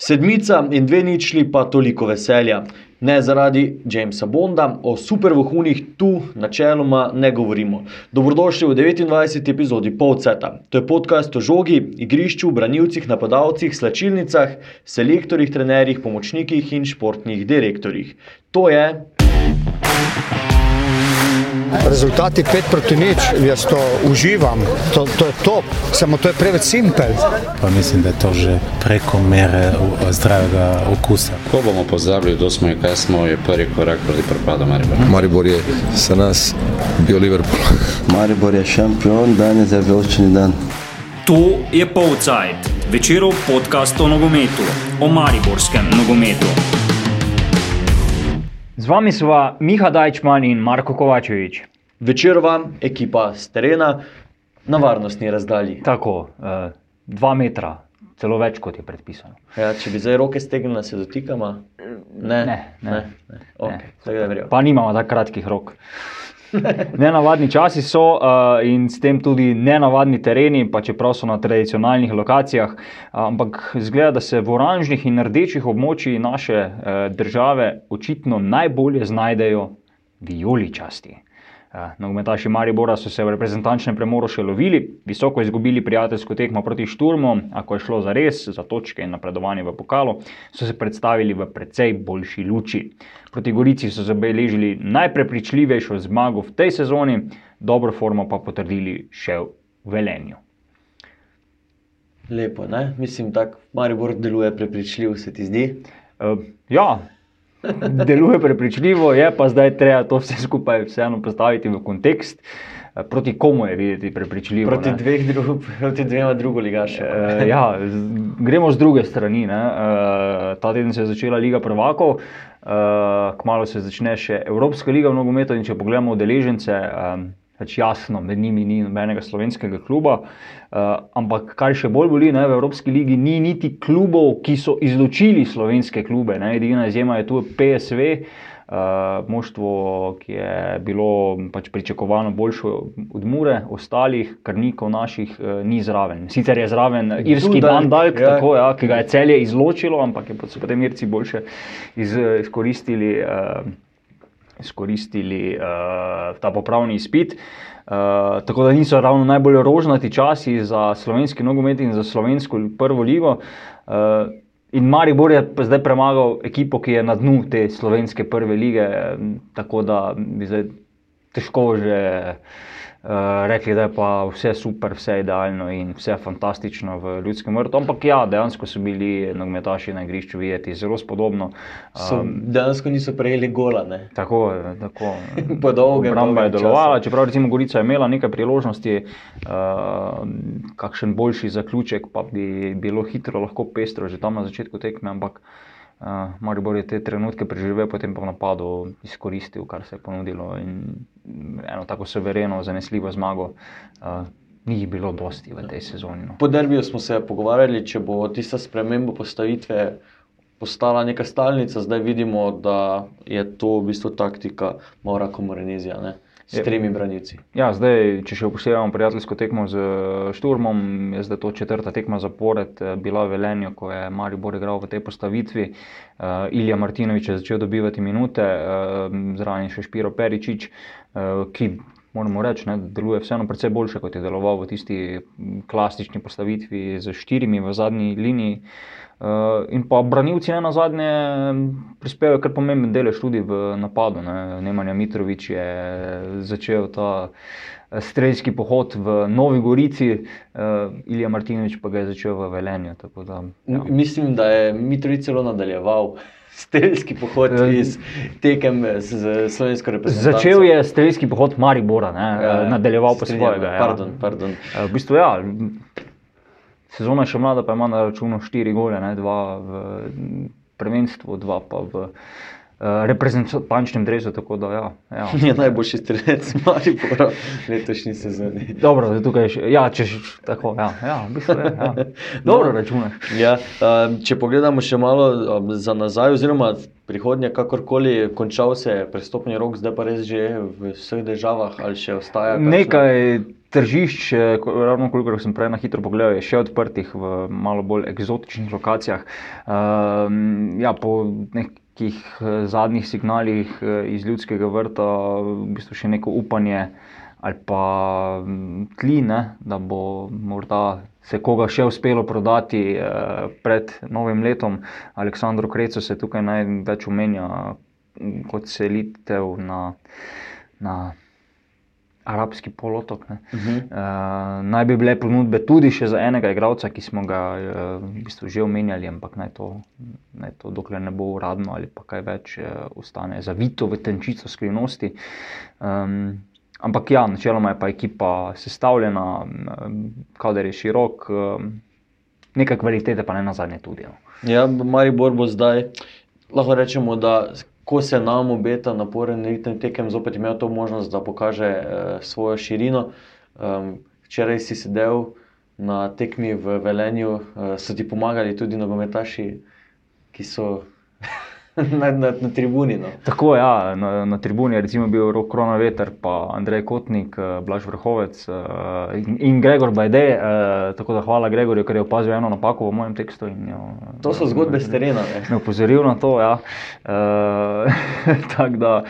Sedmica in dve ničli, pa toliko veselja. Ne zaradi Jamesa Bonda, o super vohunih tu načeloma ne govorimo. Dobrodošli v 29. epizodi Polceta. To je podcast o žogi, igrišču, branilcih, napadalcih, slačilnicah, selektorjih, trenerjih, pomočnikih in športnih direktorjih. To je. Rezultati 5 proti nič, jaz to uživam, to, to je top, samo to je preveč simpel. Pa mislim, da je to že preko mere zdravega okusa. Ko bomo pozabili, kdo smo in kaj smo, je prvi korak proti propadu Maribora. Maribor je za nas bio Liverpool. Maribor je šampion, danes je veličini dan. To je Polcajt, večerov podcast o nogometu, o mariborskem nogometu. Vami sva Miha Dajčman in Marko Kovačevič. Večerova ekipa z terena na varnostni razdalji. Tako, eh, dva metra, celo več kot je predpisano. Ja, če bi zdaj roke stegnili, se dotikamo. Ne, Ne, ne. ne. ne. Okay, verjetno. Pa nimamo tako kratkih rok. Nenavadni časi so uh, in s tem tudi nenavadni tereni, pa čeprav so na tradicionalnih lokacijah. Ampak zgleda, da se v oranžnih in rdečih območjih naše uh, države očitno najbolje znajdejo vijoličasti. Uh, Nogometaši Maribora so se v reprezentančnem premoru še lovili, visoko izgubili prijateljsko tekmo proti Šturmu, a ko je šlo za res, za točke in napredovanje v pokalu, so se predstavili v precej boljši luči. Proti Gorici so zabeležili najprepričljivejšo zmago v tej sezoni, dobro formo pa potrdili še v Velenju. Lepo, ne? Mislim, da Maribor deluje prepričljiv, se ti zdi. Uh, ja, deluje prepričljivo, je pa zdaj treba to vse skupaj vseeno postaviti v kontekst. Eh, Proti komu je videti prepričljivo? Proti, dveh dru, proti dvema drugoligašema. Eh, ja, gremo z druge strani. Ne? Eh, ta teden se je začela Liga prvakov, eh, kmalo se začne še Evropska liga v nogometu. In če pogledamo udeležence, eh, pač jasno, med njimi ni nobenega slovenskega kluba. Eh, ampak kar še bolj boli, ne, v Evropski ligi ni niti klubov, ki so izločili slovenske klube. Ne? Edina izjema je tu PSV. Uh, moštvo, ki je bilo pač pričakovano boljše od Mure, ostalih, krnikov naših, uh, ni zraven. Sicer je zraven irski Dundalk, Bandalk, ja. ja. tako, ja, ki ga je celje izločilo, ampak je so potem Irci boljše iz, izkoristili. Uh, izkoristili uh, ta popravni izpit. Uh, tako da niso ravno najbolj rožnati časi za slovenski nogomet in za slovensko prvo ligo. Uh, in Maribor je zdaj premagal ekipo, ki je na dnu te slovenske prve lige, tako da bi zdaj težko že uh, rekli, da je pa vse super, vse idealno in vse fantastično v ljudskem vrtu. Ampak ja, dejansko so bili nogometaši na igrišču videti zelo spodobno. So, Um, dejansko niso prejeli gola. Ne? Tako, tako. Po dolgem, Obramba je dolgem delovala, času. čeprav recimo Gorica je imela nekaj priložnosti, uh, kakšen boljši zaključek, pa bi bilo hitro lahko pestro že tam na začetku tekme, ampak uh, Maribor je te trenutke preživel, potem pa v napadu izkoristil, kar se je ponudilo in mm, eno tako severeno, zanesljivo zmago. Uh, Ni bilo dosti v tej sezoni. No. Po derbiju smo se pogovarjali, če bo tista sprememba postavitve postala neka stalnica. Zdaj vidimo, da je to v bistvu taktika Maura Komorenezija ne? S Je. tremi branilci. Ja, zdaj, če še upoštevamo prijateljsko tekmo z eh, Šturmom, je zdaj to četrta tekma zapored eh, bila v Velenju, ko je Maribor igral v tej postavitvi. Uh, Ilja Martinovič je začel dobivati minute, uh, zraven je še Špiro Peričič, uh, ki moramo reči, ne, deluje vseeno precej boljše, kot je deloval v tisti klasični postavitvi z štirimi v zadnji liniji. Uh, in pa branilci na zadnje prispevajo kar pomemben delež tudi v napadu. Ne. Nemanja Mitrovič je začel ta eh, strelski pohod v Novi Gorici, uh, Ilija Martinovič pa ga je začel v Velenju. Da, ja. Mislim, da je Mitrovic celo nadaljeval strelski pohod Ja. iz tekem z, slovensko reprezentanco. Začel je strelski pohod Maribora, ne, Ja, ja, nadaljeval pa svojega. Ja. Pardon, pardon. Eh, V bistvu, ja, sezona je še mlada, pa ima na računu štiri gole, ne, dva v prvenstvu, dva pa v reprezentančnem dresu. Tako da, ja, ja. Je najboljši strelec Maribora v letošnji sezoni. Dobro, da tukaj še, ja, če že tako, ja, ja, v bistvu je, ja. Dobro računaš. Ja, um, če pogledamo še malo um, za nazaj, oziroma prihodnje, kakorkoli končal se je prestopni rok, zdaj pa res že v vseh državah ali še ostaja. kakšno- Nekaj tržišč, eh, ravno koliko sem prej na hitro pogledal, je še odprtih v malo bolj eksotičnih lokacijah. Um, ja, po nekih eh, zadnjih signalih eh, iz ljudskega vrta, v bistvu še neko upanje ali pa mm, tli, ne, da bo morda se koga še uspelo prodati eh, pred novim letom. Aleksandro Kreco se tukaj največ omenja mm, kot selitev na, na arabski polotok. Uh -huh. uh, naj bi bile ponudbe tudi še za enega igralca, ki smo ga uh, v bistvu že omenjali, ampak naj to, naj to dokler ne bo uradno ali pa kaj več, uh, ostane zavito v tenčico skrivnosti. Um, ampak ja, načeloma je pa ekipa sestavljena, um, kader je širok, um, nekaj kvalitete pa ne na zadnje tudi. No. Ja, Maribor bo zdaj, lahko rečemo, da ko se nam obeta naporen ritem tekem, zopet imel to možnost, da pokaže eh, svojo širino. Um, včeraj si sedel na tekmi v Velenju, eh, so ti pomagali tudi nogometaši, ki so na, na, na tribuni. No. Tako je, ja, na, na tribuni je bil Rok Kronaveter, pa Andrej Kotnik, eh, Blaž Vrhovec eh, in, in Gregor Bajde. eh, Tako da hvala Gregorju, ker je opazil eno napako v mojem tekstu. Jo, To so zgodbe s terena. Ne. Me opozoril na to. Ja. Uh, tako da,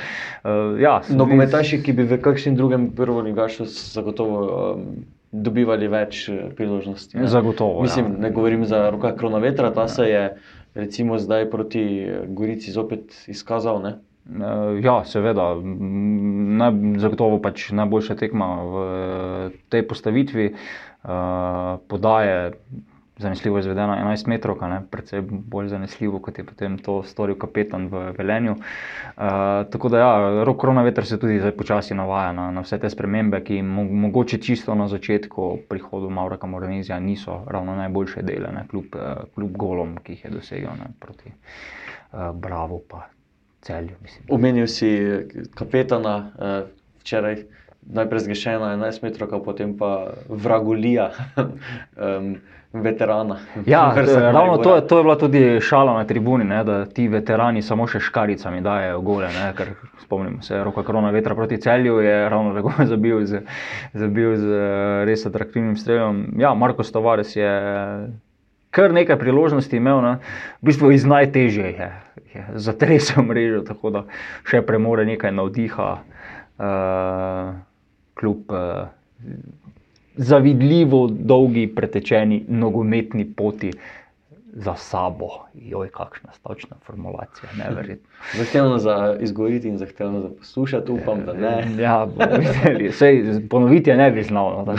uh, ja, Nogometaši, ki bi v kakšnem drugem prvoligašu zagotovo um, dobivali več priložnosti. ne. Zagotovo, ja. Mislim, ne govorim za roka Kronovetra, ta se je recimo zdaj proti eh, Gorici zopet izkazal. Ne? Uh, ja, seveda, naj, zagotovo pač najboljša tekma v eh, tej postavitvi. Podaje zanesljivo izvedena 11 metrov, predvsem bolj zanesljivo, kot je potem to storil kapetan v Velenju. Uh, tako da, ja, rok koronaveter se tudi zdaj počasi navaja na, na vse te spremembe, ki mo mogoče čisto na začetku prihodu Maureka Moranizija niso ravno najboljše dele, ne, kljub, uh, kljub golom, ki jih je dosegel ne, proti uh, Bravo pa celju. Omenil si eh, kapetana eh, včeraj, najprej zgrešena 11 metrov, potem pa vragulija, um, veterana. Ja, ravno to, je- to je bila tudi šala na tribuni, ne, da ti veterani samo še škaricami dajo gole. Ne, ker spomnimo se, roka korona vetra proti celju je ravno tako zabil z, zabil z eh, res atraktivnim strelom. Ja, Marko Stavares je kar nekaj priložnosti imel, ne, v bistvu iz najtežje je, je zatresel mrežo, tako da še premore nekaj navdiha, uh, kljub uh, zavidljivo dolgi pretečeni nogometni poti za sabo. Joj, kakšna stavčna formulacija, neverjetno. Zahtevno za izgovoriti in zahtevno za poslušati, upam, da ne. Ja, bomo videli. Sej, ponoviti je ne bi znal. No.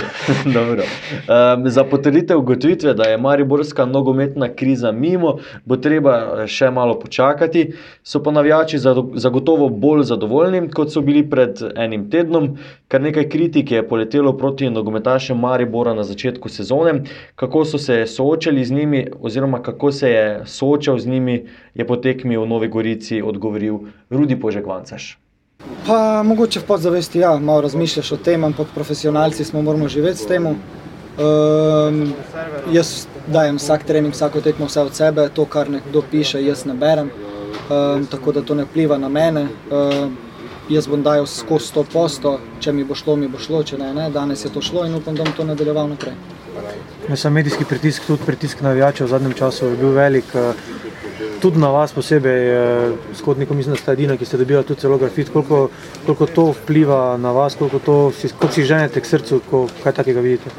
Um, za potrditev ugotovitve, da je mariborska nogometna kriza mimo, bo treba eh, še malo počakati. So pa navijači zagotovo bolj zadovoljni, kot so bili pred enim tednom. Kar nekaj kritik je poletelo proti nogometašem Maribora na začetku sezone. Kako so se soočali z njimi, oziroma kako se je soočal z njimi, je po tekmi v Novi Gorici odgovoril Rudi Požekvancaš. Pa mogoče v podzavesti, ja, malo razmišljaš o tem, ampak profesionalci smo moramo živeti s tem. Um, jaz dajem vsak trening, vsako tekmo vse od sebe, to, kar nekdo piše, jaz ne berem, um, tako da to ne vpliva na mene. Um, jaz bom dajal skozi 100 posto, če mi bo šlo, mi bo šlo, če ne, ne. Danes je to šlo in upam, da bom to nadaljeval naprej. Samo medijski pritisk, tudi pritisk navijačev v zadnjem času je bil velik. eh, Tudi na vas posebej, eh, s Kotnikom, mislim, da ste edina, ki ste dobila tudi celo grafit. Koliko, koliko to vpliva na vas, koliko, to, si- koliko si ženete k srcu, ko kaj takega vidite?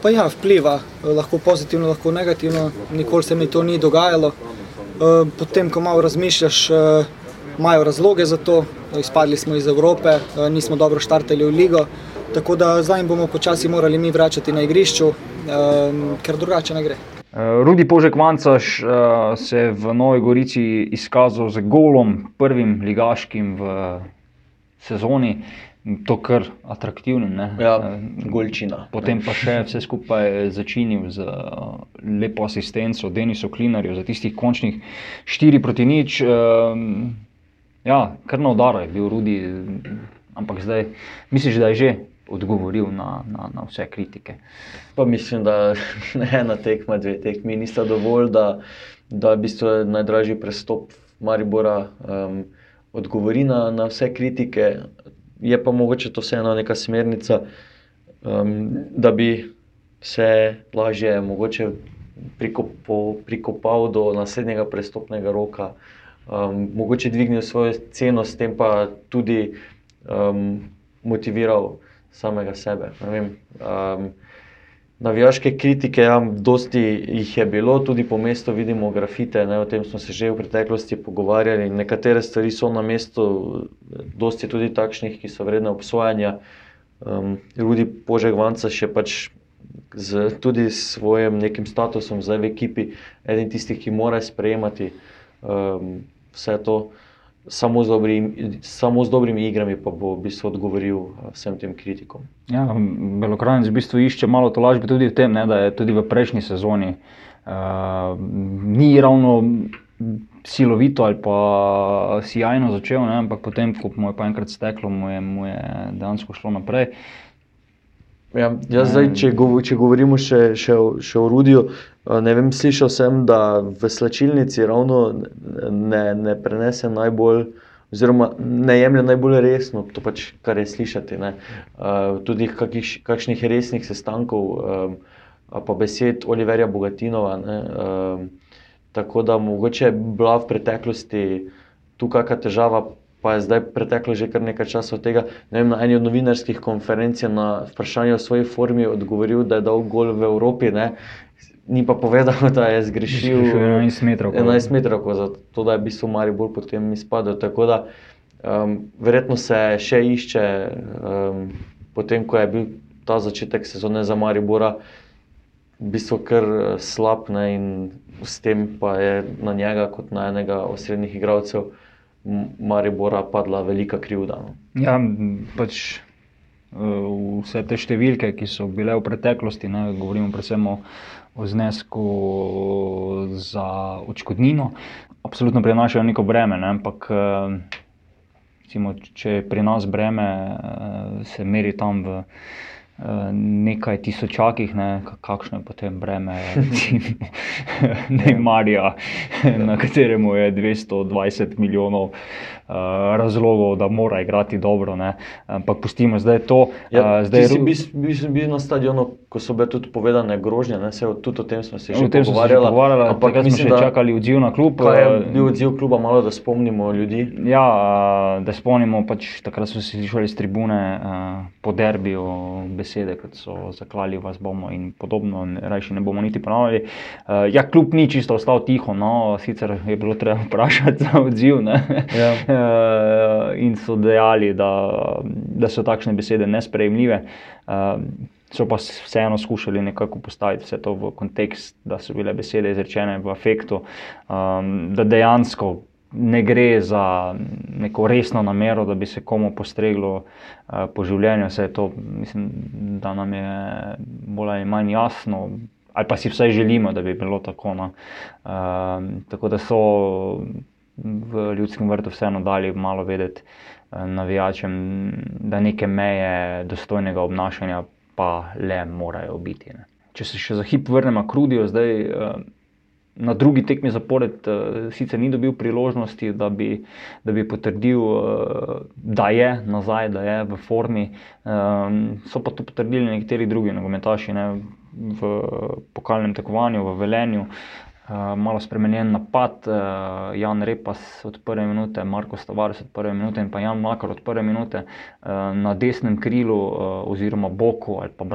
Pa ja, vpliva, eh, lahko pozitivno, lahko negativno, nikoli se mi to ni dogajalo. Eh, Potem, ko malo razmišljaš, eh, imajo razloge za to, izpadli smo iz Evrope, eh, nismo dobro štartali v ligo, tako da zdaj bomo počasi morali mi vračati na igrišču, eh, ker drugače ne gre. Uh, Rudi Požek Vancaš uh, se je v Novi Gorici izkazal z golom, prvim ligaškim v sezoni. to kar atraktivnim. Ne? Ja, Eh, golčina. Potem pa še vse skupaj začinil z lepo asistenco Denisu Klinarju za tistih končnih 4 proti nič. Um, ja, kar na udaru je bil Rudi, ampak zdaj misliš, da je že odgovoril na, na, na vse kritike. Pa mislim, da ena tekma, dve tekmi nista dovolj, da, da bistvu je najdražji prestop Maribora um, odgovori na, na vse kritike. Je pa mogoče to vseeno neka smernica, um, da bi se lažje prikopo, prikopal do naslednjega prestopnega roka, um, mogoče dvignil svojo ceno, s tem pa tudi um, motiviral samega sebe. Vem, um, navijaške kritike, ja, dosti jih je bilo, tudi po mestu vidimo grafite, ne, o tem smo se že v preteklosti pogovarjali. Nekatere stvari so na mestu, dosti tudi takšnih, ki so vredne obsojanja. Um, Rudi Požek Vanca še pač z tudi s svojim nekim statusom zdaj v ekipi, eden tistih, ki mora sprejemati um, vse to. Samo z, dobrim, samo z dobrimi igrami pa bo v bistvu odgovoril uh, vsem tem kritikom. Ja, Belokranec v bistvu išče malo tolažbe tudi v tem, ne, da je tudi v prejšnji sezoni uh, ni ravno silovito ali pa sjajno začel, ne, ampak potem, ko mu je pa enkrat steklo, mu je, mu je dejansko šlo naprej. Ja, jaz zdaj, če, gov, če govorimo še, še, še o Rudiju, uh, ne vem, slišal sem, da v slačilnici ravno ne, ne prenese najbolj, oziroma ne jemlje najbolj resno, to pač, kar je slišati. ne. Uh, tudi kakih, kakšnih resnih sestankov, um, pa besed Oliverja Bogatinova. Ne, um, tako da mogoče je bila v preteklosti tu kakšna težava, pa je zdaj preteklo že kar nekaj časa od tega. Vem, na eni od novinarskih konferenc je na vprašanje o svoji formi odgovoril, da je dal gol v Evropi. Ne. Ni pa povedal, da je zgrešil Zgrešil 11 metrov. 11 metrov, zato da je v bistvu Maribor potem izpadel. Tako da um, verjetno se še išče, um, potem ko je bil ta začetek sezone za Maribora v bistvu kar eh, slab ne, in s tem pa je na njega kot na enega osrednjih igralcev Maribora padla velika krivda. No. Ja, pač eh, vse te številke, ki so bile v preteklosti, ne, govorimo predvsem o, o znesku za odškodnino, absolutno prinašajo neko breme. Ne, ampak eh, recimo, če je pri nas breme, eh, se meri tam v nekaj tisočakih, ne, ka- kakšno je potem breme recimo, Neymarja, na kateremu je 220 milijonov razlogov, da mora igrati dobro. Ne. Ampak pustimo zdaj to. Ja, uh, zdaj si bil, bil, bil na stadionu, ko so bile tudi povedane grožnje, ne, se, tudi o tem smo se že pogovarjali. ampak takrat smo še čakali odziv na klub. Kaj je eh, bil odziv kluba, malo da spomnimo ljudi. Ja, eh, da spomnimo, pač, takrat smo se slišali z tribune eh, po derbiju besede, kot so zaklali vas bomo in podobno, rajši ne bomo niti ponavljali. Eh, Ja, kljub ni čisto ostal tiho, no, sicer je bilo treba vprašati za odziv. ne. Ja. Eh, In so dejali, da, da so takšne besede nesprejemljive. Eh, So pa vseeno skušali nekako postaviti vse to v kontekst, da so bile besede izrečene v afektu, um, da dejansko ne gre za neko resno namero, da bi se komu postreglo uh, po življenju. Vse to, mislim, da nam je bolj ali manj jasno, ali pa si vsaj želimo, da bi bilo tako. Um, tako da so v ljudskem vrtu vseeno dali malo vedeti eh, navijačem, da neke meje dostojnega obnašanja pa le morajo biti. Ne. Če se še za hip vrnemo k Rudiju, zdaj eh, na drugi tekmi zapored eh, sicer ni dobil priložnosti, da bi, da bi potrdil, da je nazaj, da je v formi. So pa to potrdili nekateri drugi nogometaši ne, v pokalnem tekmovanju v Velenju. Uh, malo spremenjen napad, uh, Jan Repas od prve minute, Marko Stavares od prve minute in pa Jan Makar od prve minute uh, na desnem krilu uh, oziroma boku ali pa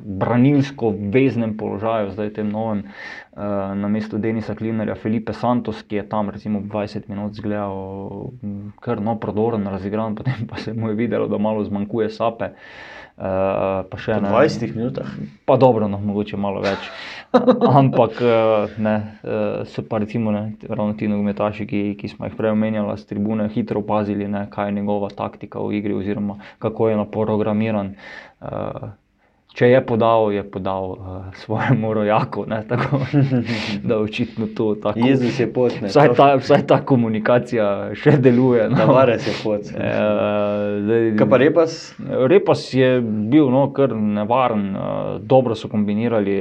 branilsko veznem položaju, zdaj tem novem, uh, na mestu Denisa Klinarja, Felipe Santos, ki je tam recimo 20 minut zgledal mm, kar no prodoren, razigran, potem pa se mu je videlo, da malo zmanjkuje sape. Uh, pa še Po ne. 20 minutah. Pa dobro, no, mogoče malo več. Ampak eh, ne, eh, so pa recimo ne, ravno ti nogometaši, ki, ki smo jih prej omenjali, z tribune hitro opazili, ne, kaj je njegova taktika v igri, oziroma kako je naprogramiran. Uh, če je podal, je podal uh, svojemu rojaku. Ne, tako, da očitno to tako. Jezus je pot, ne. Vsaj ta, vsaj ta komunikacija še deluje. no. Tavares je pot. Eh, zdaj- Kaj pa Repas? Repas je bil no, kar nevaren, eh, dobro so kombinirali,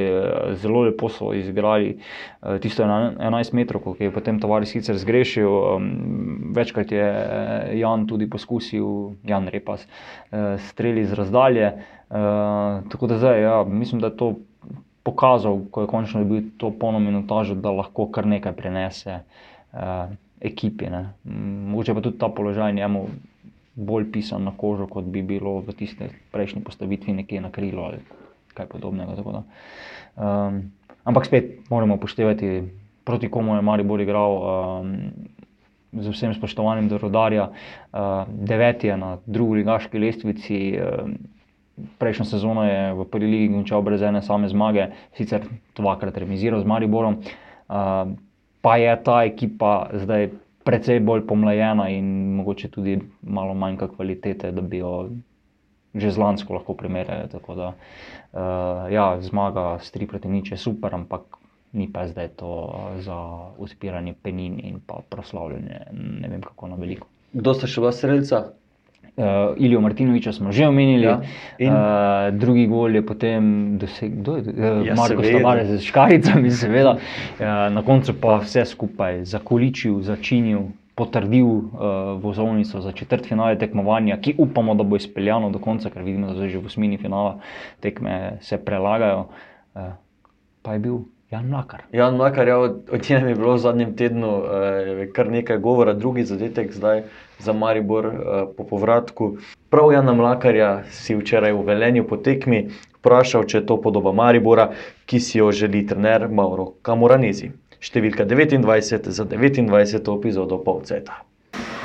zelo lepo so izigrali eh, tisto ena- 11 metrov, ki je potem Tavares sicer zgrešil. em, Večkrat je Jan tudi poskusil, Jan Repas, eh, streli z razdalje. Eh, Tako da zdaj, ja, mislim, da je to pokazal, ko je končno dobil to polno minutažo, da lahko kar nekaj prenese uh, ekipi. Ne. Mogoče pa tudi ta položaj njemu bolj pisan na kožo, kot bi bilo v tisti prejšnji postavitvi nekje na krilo ali kaj podobnega. da. Um, ampak spet moramo upoštevati, proti komu je Maribor igral. Um, Z vsem spoštovanjem do rodarja, uh, deveti je na drugi ligaški lestvici, uh, prejšnjo sezono je v prvi ligi končal brez ene same zmage, sicer dvakrat remiziral z Mariborom. Uh, pa je ta ekipa zdaj precej bolj pomlajena in mogoče tudi malo manjka kvalitete, da bi jo že z lansko lahko primerjali. Tako da, uh, ja, zmaga s 3 proti nič je super, ampak ni pa zdaj to za odpiranje penin in pa proslavljanje ne vem kako na veliko. Kdo sta še bila strelca? Uh, Ilijo Martinoviča smo že omenili, Ja. in? Uh, drugi gol je potem dosegel, kdo je uh, Ja, Marko seveda. Stavarec z škaricami, seveda. Uh, na koncu pa vse skupaj zakoličil, začinil, potrdil uh, vozovnico za četrt finale tekmovanja, ki upamo, da bo izpeljano do konca, ker vidimo, da zdaj že v osmini finala tekme se prelagajo. Uh, pa je bil Jan Mlakar. Jan Makar, ja, o njem je bilo v zadnjem tednu eh, kar nekaj govora, drugi zadetek zdaj za Maribor eh, po povratku. Prav Jana Mlakarja si včeraj v Velenju po tekmi vprašal, če je to podoba Maribora, ki si jo želi trener Mauro Camoranesi. Številka 29 za 29. epizodo Polceta.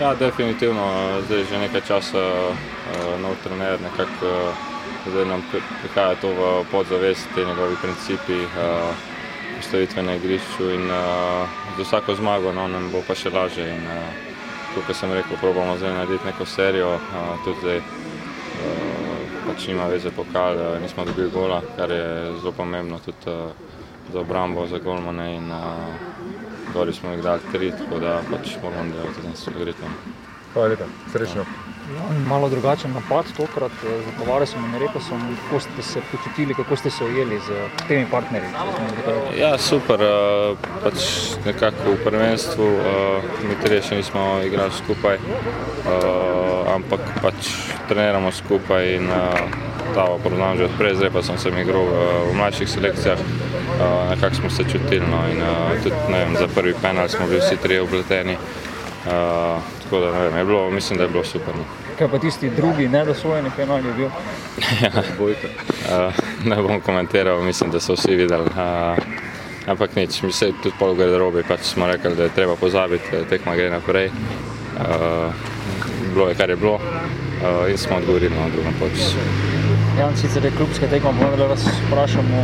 Ja, definitivno, zdaj že nekaj časa uh, nov trener, nekako uh, zdaj nam pri- prihaja to v podzavest, te njegovi principi uh, postavitve na igrišču in uh, za vsako zmago no, nam bo pa še lažje. In, uh, kot sem rekel, probamo zdaj narediti neko serijo, uh, tudi zdaj uh, pač nima veze pokal, uh, nismo dobili gola, kar je zelo pomembno tudi uh, za obrambo, za golmane in uh, Gori smo jih dali tri, tako da pač moramo delati na sogritem. Hvala lepa, srečno. Malo drugačen napad tokrat, eh, z Tavaresom in Repasom. Kako ste se počutili, kako ste se ujeli z temi partnerji? Ja, super. eh, Pač nekako v prvenstvu eh, mi trije še nismo igrali skupaj, ampak pač treniramo skupaj in ta poznam že odprej, zdaj pa sem se igral v, v mlajših selekcijah. Nekako smo se čutili no, in tudi ne vem, za prvi penal smo bili vsi trije upleteni. eh, Tako da ne bilo, mislim, da je bilo super. No. Kaj pa tisti drugi, nedosvojeni penal je bil? Ja, uh, ne bom komentiral, mislim, da so vsi videli. Uh, ampak nič, mi se tudi pol garderobi pač smo rekli, da je treba pozabiti, da tekma gre naprej. Uh, bilo je, kar je bilo uh, in smo odgovorili na drugem počasu. Jan, sicer je klubska tekma, vendar vas vprašamo,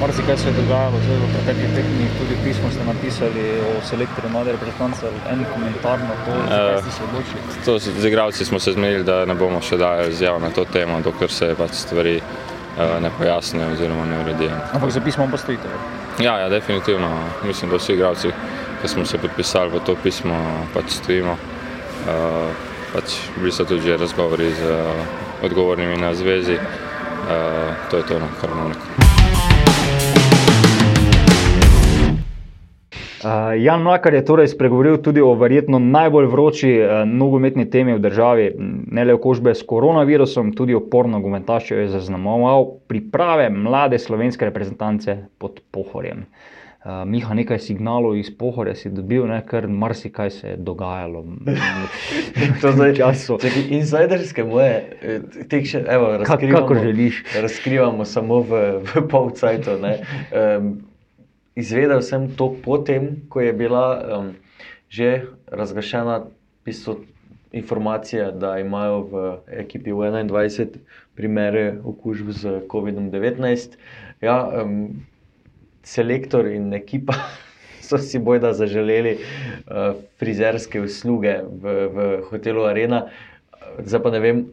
marsikaj se je dogajalo zdaj v preteklih tekmih, tudi pismo ste napisali o selektorju mlade reprezentance, en komentar na to, zakaj ste se odločili? To, z igralci smo se zmenili, da ne bomo še dali izjav na to temo, dokler se pač stvari uh, ne pojasnijo oziroma ne uredijo. Ampak za pismo pa stojite. Ja, ja, definitivno. Mislim, da vsi igralci, ki smo se podpisali v to pismo, pač stojimo. Uh, pač bili so tudi že razgovori z uh, odgovornimi na zvezi. Uh, to je to, no, kar imam reči. Uh, Jan Mlakar je torej spregovoril tudi o verjetno najbolj vroči uh, nogometni temi v državi, m, ne le okužbe s koronavirusom, tudi oporno gomentaščo je zaznamoval priprave mlade slovenske reprezentance pod Pohorjem. Uh, Miha, nekaj signalov iz Pohorja si dobil, ne, ker marsikaj se je dogajalo. To zdaj času. Čakaj, insiderske moje, eh, teh še, evo, Kak- razkrivamo, kakor želiš. razkrivamo samo v, v polcajtu. ne. Um, izvedel sem to potem, ko je bila um, že razglašena v bistvu, informacije, da imajo v ekipi v 21 primere okužb z COVID-19. Ja, um, selektor in ekipa so si bojda zaželeli uh, frizerske usluge v, v hotelu Arena. Zdaj pa ne vem,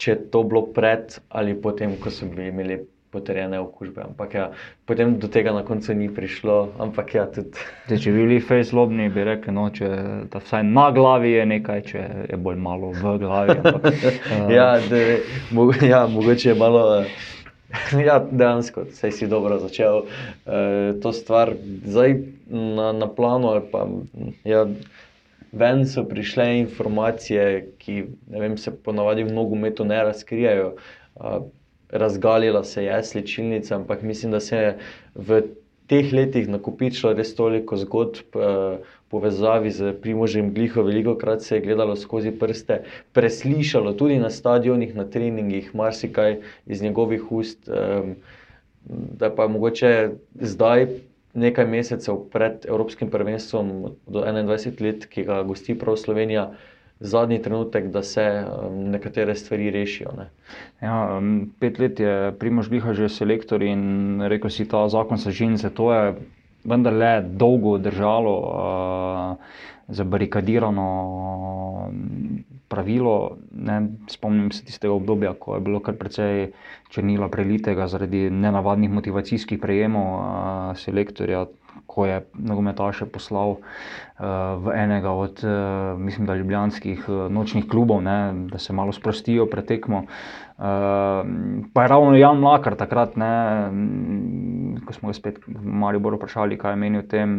če je to bilo pred ali potem, ko so bili imeli potrjene okužbe. Ampak ja, potem do tega na koncu ni prišlo. Ampak ja, tudi. Zdaj, če bi bili fejslobni, bi rekli, no, če, da vsaj na glavi je nekaj, če je bolj malo v glavi. Ampak, uh... ja, de, mo, ja, mogoče je malo. Ja, dejansko, sej si dobro začel uh, to stvar. Zdaj na, na planu, ali pa ja, ven so prišle informacije, ki vem, se ponavadi v nogometu ne razkrijajo. Uh, razgalila se je slčilnica, ampak mislim, da se je v teh letih nakupičilo res toliko zgodb v povezavi z Primožem Gliho, veliko krat se je gledalo skozi prste, preslišalo tudi na stadionih, na treningih, marsikaj iz njegovih ust. Da pa mogoče zdaj, nekaj mesecev pred Evropskim prvenstvom, do 21 let, ki ga gosti prav Slovenija, zadnji trenutek, da se um, nekatere stvari rešijo. Ne. Ja, um, pet let je Primož Gliha že selektor in rekel si, ta zakon za ženske, to je vendarle dolgo držalo. Uh, Zabarikadirano pravilo. Ne, spomnim se tistega obdobja, ko je bilo kar precej črnila prelitega zaradi nenavadnih motivacijskih prejemov selektorja, ko je nogometaše poslal uh, v enega od, uh, mislim, da ljubljanskih uh, nočnih klubov, ne, da se malo sprostijo pred tekmo. Pa je ravno Jan Mlakar takrat, ne, ko smo ga spet v Mariboru vprašali, kaj meni o tem,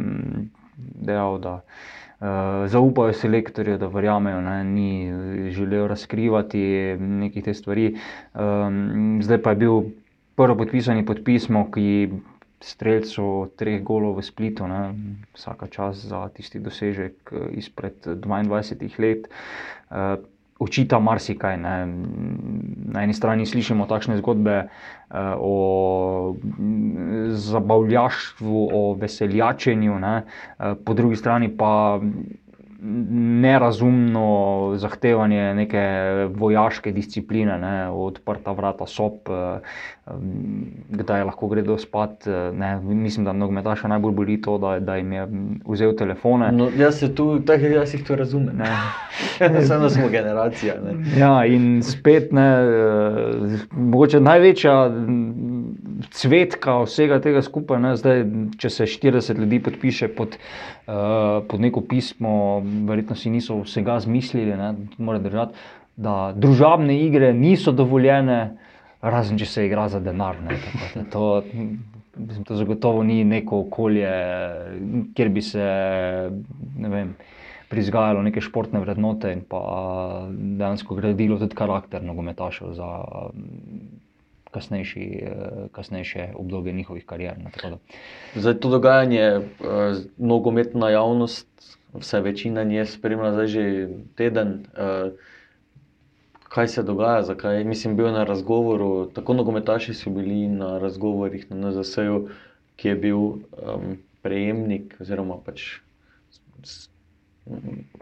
dejal, da uh, zaupajo selektorju, da verjamejo, da ni želel razkrivati nekih te stvari. Um, zdaj pa je bil prvo podpisani podpismo, ki streljcu treh golov v Splitu, ne, vsaka čas za tisti dosežek eh, izpred 22 let. Uh, Učita marsikaj. Ne. Na eni strani slišimo takšne zgodbe uh, o zabavljaštvu, o veseljačenju, ne. Po drugi strani pa nerazumno zahtevanje neke vojaške discipline, ne, odprta vrata sob, eh, kdaj lahko gredo spat. Eh, ne. Mislim, da nogometaša najbolj boli to, da, da jim je vzel telefone. No, jaz se tu, tako jaz jih to razumem. Samo smo generacija. Ne. Ja, in spet, ne, eh, mogoče največja cvetka vsega tega skupaj. Ne, zdaj, če se 40 ljudi podpiše pod, uh, pod neko pismo, verjetno si niso vsega zmislili, ne, da družabne igre niso dovoljene, razen če se igra za denar. Ne, to, mislim, to zagotovo ni neko okolje, kjer bi se. Ne vem, Prizgajalo neke športne vrednote in pa dejansko gradilo tudi karakter nogometašev za kasnejši, kasnejše obdobje njihovih karier. Zdaj, to dogajanje, eh, nogometna javnost, vse večina nje spremlja že teden. Eh, kaj se dogaja, zakaj? Mislim, bil na razgovoru, tako nogometaši so bili na razgovorih na NZS-ju, ki je bil um, prejemnik oziroma pač.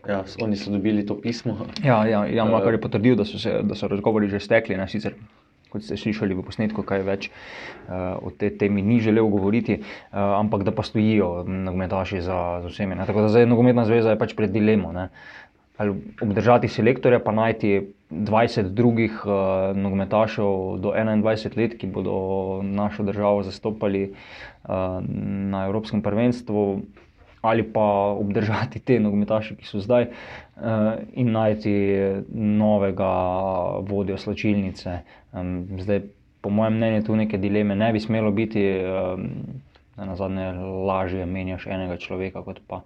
Ja, oni so dobili to pismo. Ja, ja, ja Makar je potrdil, da so, se, da so razgovori že stekli, ne sicer kot ste slišali v posnetku, kaj več uh, o tej temi ni želel govoriti, uh, ampak da pa stojijo nogometaši za, za vsemi. Ne. Tako da zdaj nogometna zveza je pač pred dilemo. Ne. Ali obdržati selektorja, pa najti 20 drugih uh, nogometašev do 21 let, ki bodo našo državo zastopali uh, na Evropskem prvenstvu, ali pa obdržati te nogometaše, ki so zdaj, uh, in najti novega vodjo slačilnice. Um, zdaj, po mojem mnenju, tu neke dileme ne bi smelo biti, um, na zadnje lažje menjaš enega človeka, kot pa,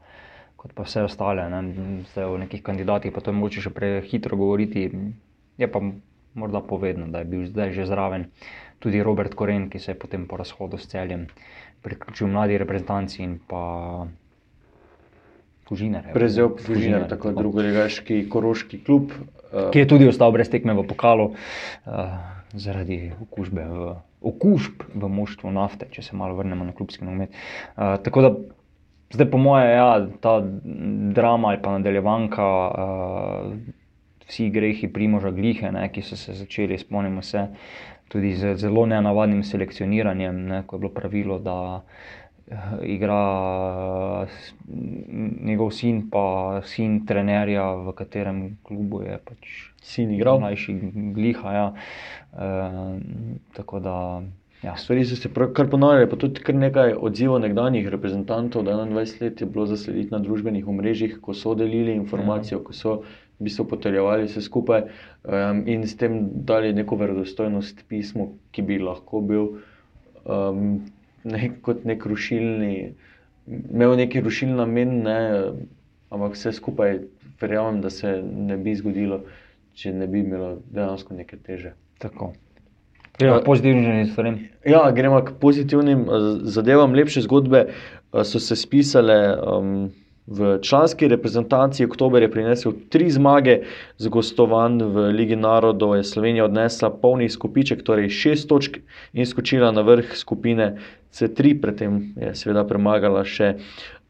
kot pa vse ostale. Ne? Zdaj, o nekih kandidatih pa to je mogoče še prehitro govoriti. Je pa morda povedno, da je bil zdaj že zraven tudi Robert Koren, ki se je potem po razhodu s celjem priključil mladi reprezentanci in pa Fužiner. Prezel Fužiner, tako drugoregaški koroški klub. Uh, ki je tudi ostal brez tekme v pokalu uh, zaradi okužbe v, okužb v moštvu nafte, če se malo vrnemo na klubski nogomet. Uh, tako da zdaj po moje, ja, ta drama ali pa nadaljevanka uh, vsi grehi Primoža Glihe, ne, ki so se začeli, spomnimo se, tudi z zelo nenavadnim selekcioniranjem, ne, ko je bilo pravilo, da uh, igra s- njegov sin, pa sin trenerja, v katerem klubu je pač sin igral. Mlajši Gliha. Ja. Uh, tako da. Ja. Stvari so se kar ponavljale, pa tudi kar nekaj odzivov nekdanjih reprezentantov. Da 21 let je bilo zaslediti na družbenih omrežjih, ko so delili informacijo, ko so v bistvu potrjevali vse skupaj um, in s tem dali neko verodostojnost pismu, ki bi lahko bil um, nek, kot nek rušilni, imel neki rušilni namen, ne, ampak vse skupaj verjamem, da se ne bi zgodilo, če ne bi imelo dejansko neke teže. Tako. Gremo k pozitivnim stvarem. Ja, gremo k pozitivnim eh, zadevam. Lepše zgodbe eh, so se spisale um, v članski reprezentanci. Oktober je prinesel tri zmage z gostovanj v Ligi narodov. Je Slovenija odnesla polni skupiček, torej šest točk in skočila na vrh skupine C3, predtem je seveda premagala še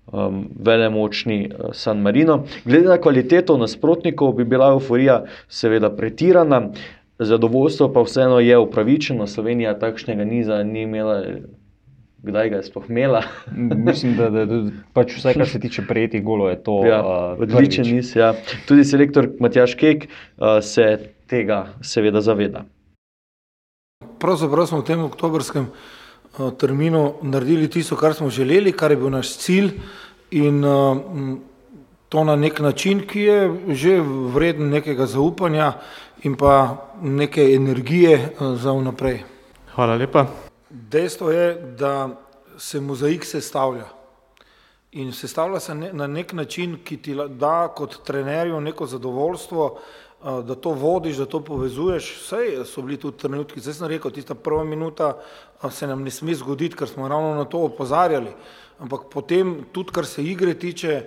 um, velemočni uh, San Marino. Glede na kvaliteto nasprotnikov bi bila euforija seveda pretirana. Zadovoljstvo pa vseeno je upravičeno, Slovenija takšnega niza ni imela, kdaj ga je sploh imela. Mislim, da, da, da pač vse, kar se tiče prejetih golov, je to Ja, uh, odličen niz. Ja. Tudi selektor Matjaš Kek uh, se tega seveda zaveda. Pravzaprav smo v tem oktobrskem uh, terminu naredili tisto, kar smo želeli, kar je bil naš cilj, in uh, to na nek način, ki je že vreden nekega zaupanja in pa neke energije uh, za vnaprej. Hvala lepa. Dejstvo je, da se mozaik sestavlja. In sestavlja se ne, na nek način, ki ti da kot trenerju neko zadovoljstvo, a, da to vodiš, da to povezuješ. Vse so bili tudi trenutki, zdaj sem rekel, tista prva minuta a, se nam ne sme zgoditi, ker smo ravno na to opozarjali. Ampak potem tudi, kar se igre tiče,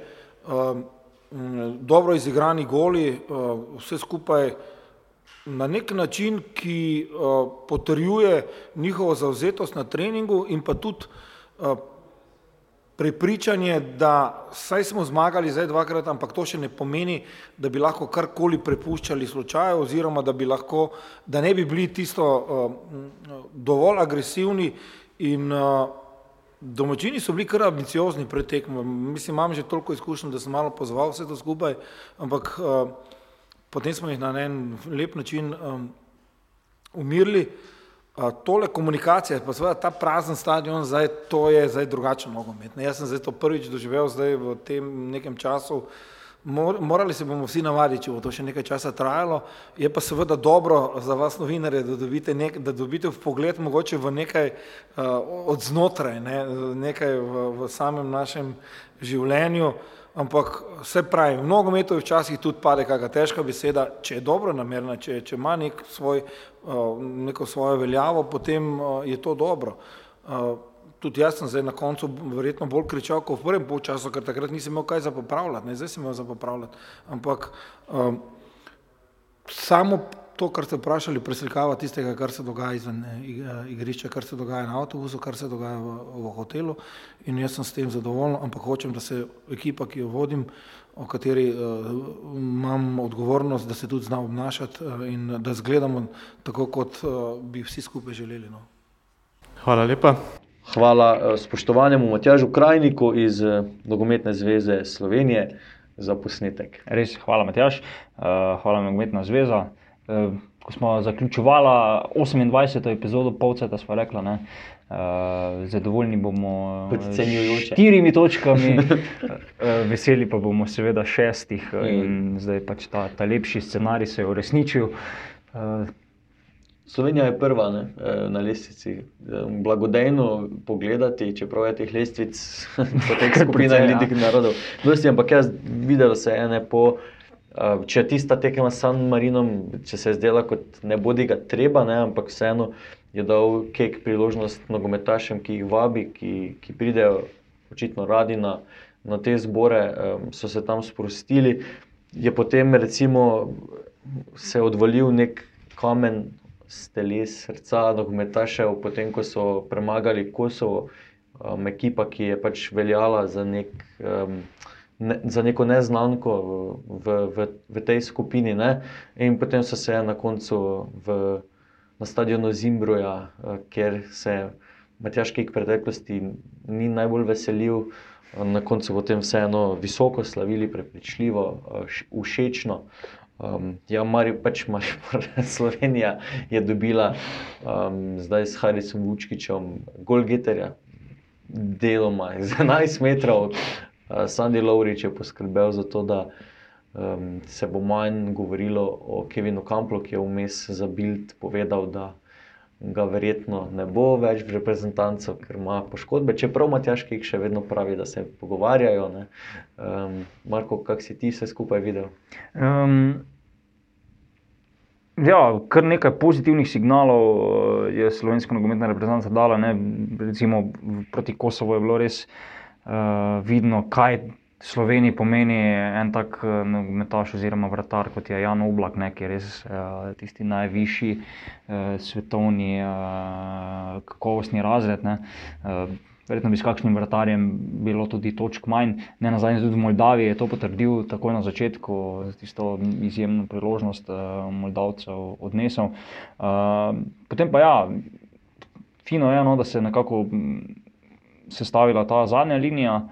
dobro izigrani goli, a, vse skupaj na nek način, ki uh, potrjuje njihovo zauzetost na treningu in pa tudi uh, prepričanje, da saj smo zmagali zdaj dvakrat, ampak to še ne pomeni, da bi lahko karkoli prepuščali slučaju oziroma da bi lahko, da ne bi bili tisto dovolj agresivni in Domačini so bili kar ambiciozni pred tekmo. Mislim, imam že toliko izkušenj, da sem malo pozval vse to skupaj, ampak uh, potem smo jih na en lep način um, umirili. Uh, tole komunikacija, pa seveda ta prazen stadion, zdaj to je zdaj drugačen nogomet. Ne, jaz sem zdaj to prvič doživel zdaj v tem nekem času. Mor, morali se bomo vsi navaditi, če bo to še nekaj časa trajalo. Je pa seveda dobro za vas novinarje, da dobite, nek, da dobite v pogled mogoče v nekaj uh, od znotraj, ne, nekaj v, v samem našem življenju. Ampak vse pravi, v nogometu včasih tudi pade kakšna težka beseda, če je dobro namerna, če, če ima nek svoj, uh, neko svojo veljavo, potem uh, je to dobro. Uh, tudi jaz sem zdaj na koncu verjetno bolj kričal kot v prvem polčasu, ker takrat nisem imel kaj za popravljati, ne, zdaj sem imel za popravljati. Ampak um, samo to, kar ste vprašali, preslikava tistega, kar se dogaja izven eh, eh, igrišča, kar se dogaja na avtobusu, kar se dogaja v, v hotelu in jaz sem s tem zadovoljen, ampak hočem, da se ekipa, ki jo vodim, o kateri uh, imam odgovornost, da se tudi zna obnašati uh, in da zgledamo tako, kot uh, bi vsi skupaj želeli. No. Hvala lepa. Hvala eh, spoštovanemu Matjažu Krajniku iz eh, Nogometne zveze Slovenije za posnetek. Res, hvala, Matjaš, uh, hvala, Nogometna zveza. Ko smo zaključovali 28. epizodo Polceta, smo rekli, da zadovoljni bomo eh, s štirimi točkami, veseli pa bomo seveda šestih in zdaj pač ta, ta lepši scenarij se je uresničil. Slovenija je prva ne, eh, na lestvici. Eh, Blagodejno pogledati, čeprav je teh lestvic po teh skupinah precej, ja. narodov. Dosti, ampak jaz videl se je ne po. eh, Če je tista tekma s San Marinom, če se je zdela kot ne bodi ga treba, ne, ampak vseeno je dal kek priložnost nogometašem, ki jih vabi, ki, ki pridejo očitno radi na, na te zbore, so se tam sprostili. Je potem recimo se odvalil nek kamen z teles srca nogometašev, potem ko so premagali Kosovo, um, ekipa, ki je pač veljala za nek um, ne, za neko neznanko v, v, v tej skupini. Ne? In potem so se na koncu v, na stadionu Zimbruja, uh, kjer se Matjaš Kek v preteklosti ni najbolj veselil, uh, na koncu potem vseeno visoko slavili, prepričljivo, uh, všečno. Um, ja, Mari, pač Maribor, Slovenija je dobila um, zdaj s Harisom Vučkičem Golgeterja, deloma iz 11 metrov. Uh, Sandy Lowrič je poskrbel za to, da um, se bo manj govorilo o Kevinu Kamplu, ki je vmes za Bild povedal, da ga verjetno ne bo več v reprezentancu, ker ima poškodbe. Čeprav Matjaški še vedno pravi, da se pogovarjajo. Um, Marko, kak si ti vse skupaj videl? Um, ja, kar nekaj pozitivnih signalov eh, je slovenska nogometna reprezentanca dala. Ne? Recimo proti Kosovo je bilo res uh, vidno, kaj. Sloveniji pomeni en tak nogometaš oziroma vratar, kot je Jan Oblak, ne, ki je res uh, tisti najvišji uh, svetovni uh, kakovostni razred. Uh, verjetno bi s kakšnim vratarjem bilo tudi točk manj. Ne na zadnje, tudi v Moldaviji je to potrdil takoj na začetku, tisto izjemno priložnost uh, Moldavcev odnesel. Uh, potem pa ja, fino je, no, da se je nekako sestavila ta zadnja linija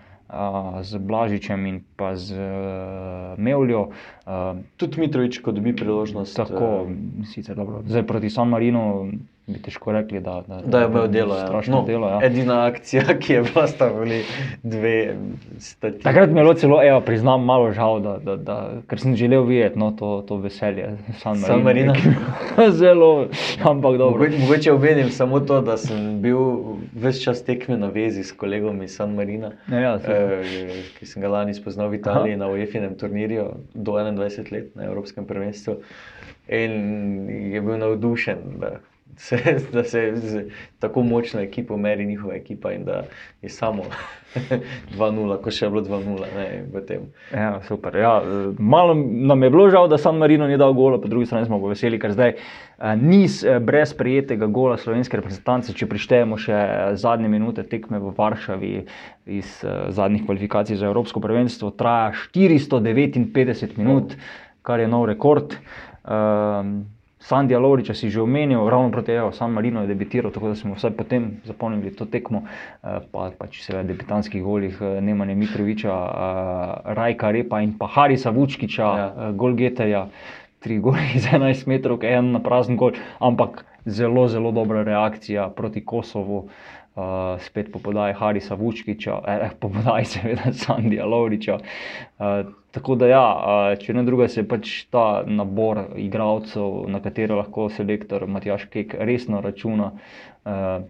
z Blažičem in pa z uh, Mevljo. Uh, Tudi Mitrovič, ko dobi priložnost. Tako, uh, sicer dobro. Zdaj proti San Marinu bi težko rekli, da, da, da je bilo delo. Ja. No, delo ja. Edina akcija, ki je bila, sta bili dve statistike. Takrat mi je bilo celo, evo, priznam, malo žal, da, da, da, ker sem želel videti no, to, to veselje San Marina. San Marina. Zelo, ampak dobro. Mogoče, mogoče omenim samo to, da sem bil ves čas tekme na vezi s kolegom iz San Marina, ja, ja, eh, ki sem ga lani spoznal v Italiji Aha. na UEFA-inem turnirju do 21 let na Evropskem prvenstvu. In je bil navdušen, da se, da se z tako močno ekipo meri njihova ekipa in da je samo 2-0, ko še je bilo 2-0 v tem. Ja, super. Ja, malo nam je bilo žal, da San Marino ni dal gola, po drugi strani smo pa veseli, ker zdaj niz brez prijetega gola slovenske reprezentance, če prištejemo še zadnje minute tekme v Varšavi iz zadnjih kvalifikacij za Evropsko prvenstvo, traja 459 minut, kar je nov rekord. Um, Sandija Lovriča si že omenil, ravno proti Evo, San Marino je debitiral, tako da smo vsaj potem zapomnili to tekmo, eh, pa, pa če se v debitanskih golih eh, Nemanja Mitroviča, eh, Rajka Repa in pa Harisa Vučkiča, ja. Golgeteja, tri goli iz 11 metrov, en na prazen gol, ampak zelo, zelo dobra reakcija proti Kosovu. Uh, spet po podaji Harisa Vučkiča, eh, po podaji seveda Sandija Lovriča. Uh, tako da, ja, uh, če ne druga, se pač ta nabor igralcev, na katere lahko selektor Matjaš Kek resno računa, uh,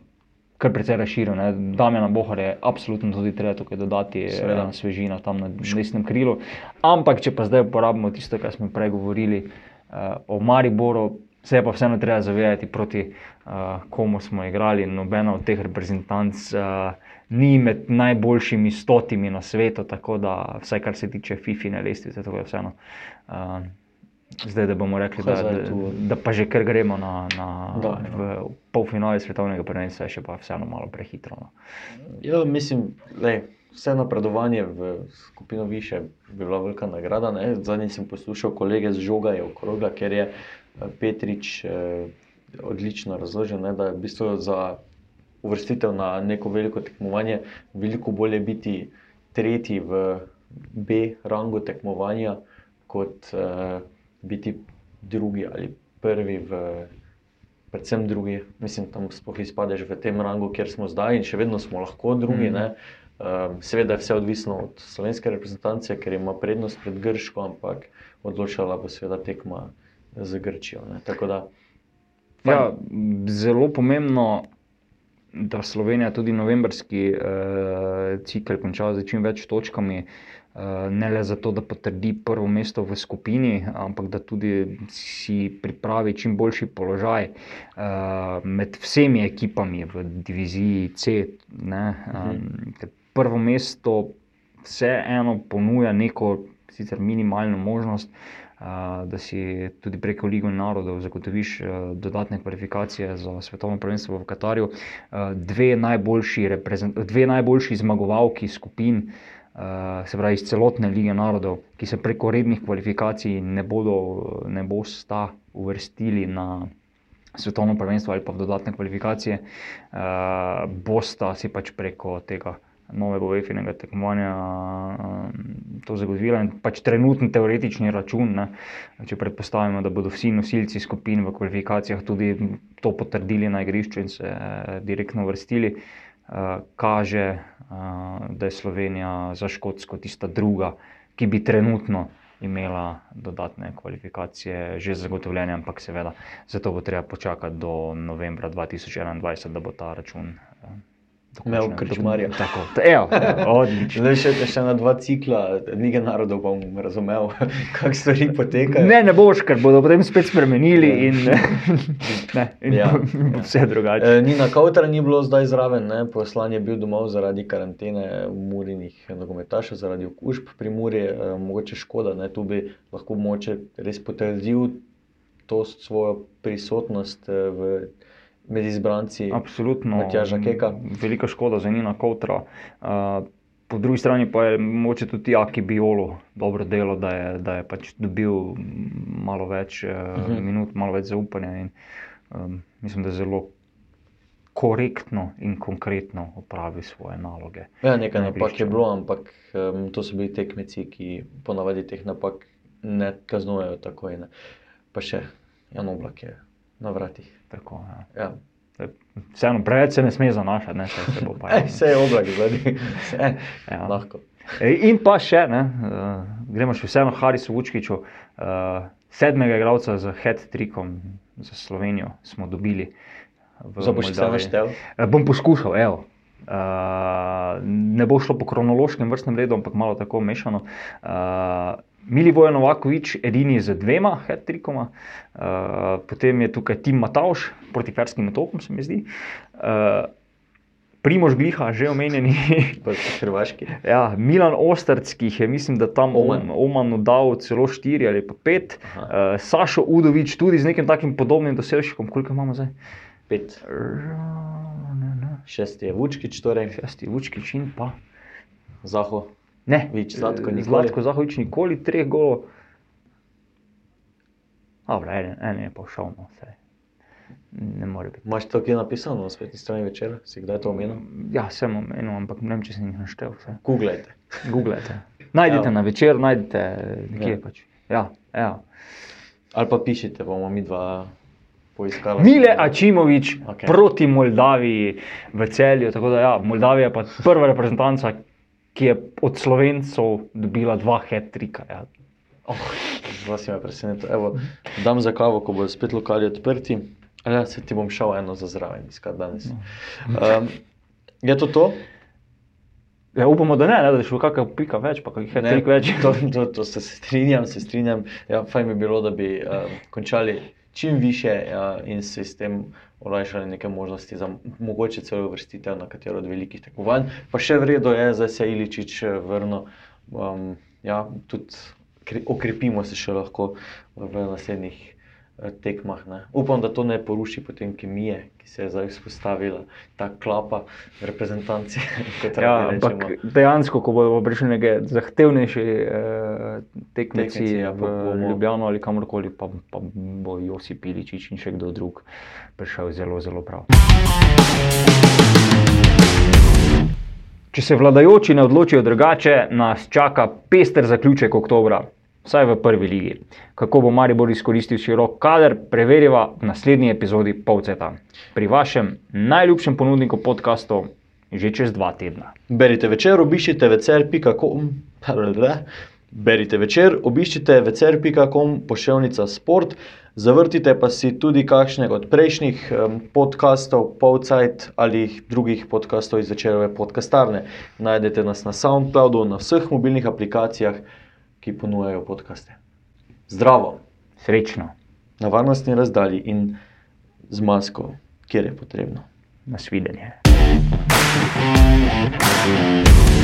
kar precej razširil. Damjana Bohar je absolutno tudi treba tukaj dodati, ena svežina tam na desnem krilu. Ampak, če pa zdaj uporabimo tisto, kar smo prej govorili uh, o Mariboru, se je pa vseeno treba zavedati, proti uh, komu smo igrali. Nobena od teh reprezentanc uh, ni med najboljšimi stotimi na svetu, tako da vsaj kar se tiče FIFI-ne lestvice, to je vseeno. Uh, Zdaj, da bomo rekli, da, da, da pa že kar gremo na, na ja. polfinale svetovnega prvenstva, še pa vseeno malo prehitro. No. Ja, mislim, da vse napredovanje v skupino više bi bila velika nagrada. Zadnji sem poslušal kolege z žoga, je okrogla, ker je Petrič eh, odlično razložil, ne, da je v bistvu za uvrstitev na neko veliko tekmovanje veliko bolje biti tretji v B rangu tekmovanja, kot eh, biti drugi ali prvi v. Predvsem drugi, mislim, tam sploh izpadeš v tem rangu, kjer smo zdaj, in še vedno smo lahko drugi. Mm. Um, seveda je vse odvisno od slovenske reprezentance, ker ima prednost pred Grško, ampak odločila bo seveda tekma z Grčijo. Da, ja, zelo pomembno, da Slovenija tudi novembrski uh, cikl konča z čim več točkami. Uh, ne le zato, da potrdi prvo mesto v skupini, ampak da tudi si pripravi čim boljši položaj uh, med vsemi ekipami v diviziji C. Um, prvo mesto vseeno ponuja neko, sicer minimalno možnost, uh, da si tudi preko Lige narodov zagotoviš dodatne kvalifikacije za svetovno prvenstvo v Katarju. Dve najboljši, dve najboljši zmagovalki skupin uh, se pravi iz celotne lige narodov, ki se preko rednih kvalifikacij ne bodo, ne bosta uvrstili na svetovno prvenstvo ali pa v dodatne kvalifikacije, uh, bosta si pač preko tega novega UEFA-nega tekmovanja um, to zagotovila. In pač trenutni teoretični račun, ne, če predpostavimo, da bodo vsi nosilci skupin v kvalifikacijah tudi to potrdili na igrišču in se uh, direktno vrstili, uh, kaže, uh, da je Slovenija za Škotsko tista druga, ki bi trenutno. Imela dodatne kvalifikacije, že zagotovljene, ampak seveda, zato bo treba počakati do novembra 2021, da bo ta račun Imel krčmarja. Tako, evo, odlično. Še, še na dva cikla, Lige narodov bom razumel, kako stvari potekajo. Ne, ne boš, ker bodo potem spet spremenili in, ne, in ja. bo vse drugače. E, Nina Kautra ni bilo zdaj zraven, ne? poslan je bil domov zaradi karantene murinih nogometašev, zaradi okužb pri Muri, e, mogoče škoda, ne? tu bi lahko moče res potrdil to svojo prisotnost e, v med izbranci. Absolutno. Matjaža Keka. Velika škoda za Nina Kautra. Uh, po drugi strani pa je moče tudi Aki Biolo dobro delo, da je, da je pač dobil malo več uh, uh -huh. minut, malo več zaupanja in um, mislim, da je zelo. Korektno in konkretno opravi svoje naloge. Ja, nekaj napak je bilo, ampak um, to so bili tekmeci, ki ponavadi teh napak ne kaznujejo tako. Ne. Pa še Jan Oblak je na vratih. Tako, ja. Ja. Vseeno, preveč se ne sme zanašati, ne se bo pa. Ej, vse je oblak, gledaj. ja. Lahko. In pa še, ne, uh, gremo še vseeno Harisu Vučkiču, uh, sedmega igralca z head-trickom za Slovenijo smo dobili. Zdaj boš vse naštel? Uh, bom poskušal, evo. Uh, ne bo šlo po kronološkem vrstnem redu, ampak malo tako mešano. Uh, Milivoje Novakovič, edini z dvema hetrikoma, uh, potem je tukaj Tim Matavš proti Ferskim otokom, se mi zdi. Uh, Primož Gliha, že omenjeni. Hrvaški. ja, Milan Ostrc, ki je, mislim, da tam Oman. Omanu dal celo štiri ali pa pet. Uh, Sašo Udovič, tudi z nekim takim podobnim dosežkom, koliko imamo zdaj? Pet. Šesti je Vučkič, torej. Šesti je Vučkič in pa. Zaho. Ne, Vič, Zlatko, Zlatko Zahovič nikoli treh golov. Dobro, en, en je pa šel, no, vse. Ne more biti. Imaš to, ki je napisano na spletni strani večera? Si kdaj to omenil? Ja, sem omenil, ampak ne vem, če sem jih naštel. Vse. Googlejte. Googlejte. Najdite ja. na večer, najdite nekje ja. pač. Ja, ja. Ali pa pišite, bomo mi dva poiskali. Mile Ačimovič okay. proti Moldaviji v celju. Tako da, ja, Moldavija je pa prva reprezentanca, ki je od Slovencov dobila dva hetrika. Ja. Oh, Zelo si me presenetil. Dam za kavo, ko bodo spet lokali odprti. Ja, se ti bom šel eno za zraven, iskati danes. Um, je to to? Ja, upamo, da ne, ne da je šlo kakšna pika več, pa kakšnih hetrik več. To, to, to se strinjam, se strinjam. Ja, fajn bi bilo, da bi uh, končali čim više uh, in se s tem olajšali neke možnosti za mogoče celo vrstitev na katero od velikih tekmovanj. Pa še vredno je, da se je Iličič vrnil. Um, ja, tudi okrepimo se še lahko v, naslednjih tekmah. Ne. Upam, da to ne poruši potem kemije, ki se je zdaj vzpostavila, ta klapa reprezentanci. Ja, ampak dejansko, ko bodo prišli neki zahtevnejši eh, tekmeci, tekmeci ja, v bomo... Ljubljano ali kamorkoli, pa, pa bo Josip Iličič in še kdo drug prišel zelo, zelo prav. Če se vladajoči ne odločijo drugače, nas čaka pester zaključek oktobra, vsaj v prvi ligi. Kako bo Maribor izkoristil širok kader, preverjava v naslednji epizodi Polceta. Pri vašem najljubšem ponudniku podkastov že čez dva tedna. Berite večer, obiščite večer.com. Berite večer, obiščite večer.com, pošiljka sport. Zavrtite pa si tudi kakšnega od prejšnjih podkastov, Povcajt ali drugih podkastov iz večerove podkastarne. Najdete nas na SoundCloudu, na vseh mobilnih aplikacijah, ki ponujajo podkaste. Zdravo, srečno, na varnostni razdalji in z masko, kjer je potrebno. Nasvidenje. thank you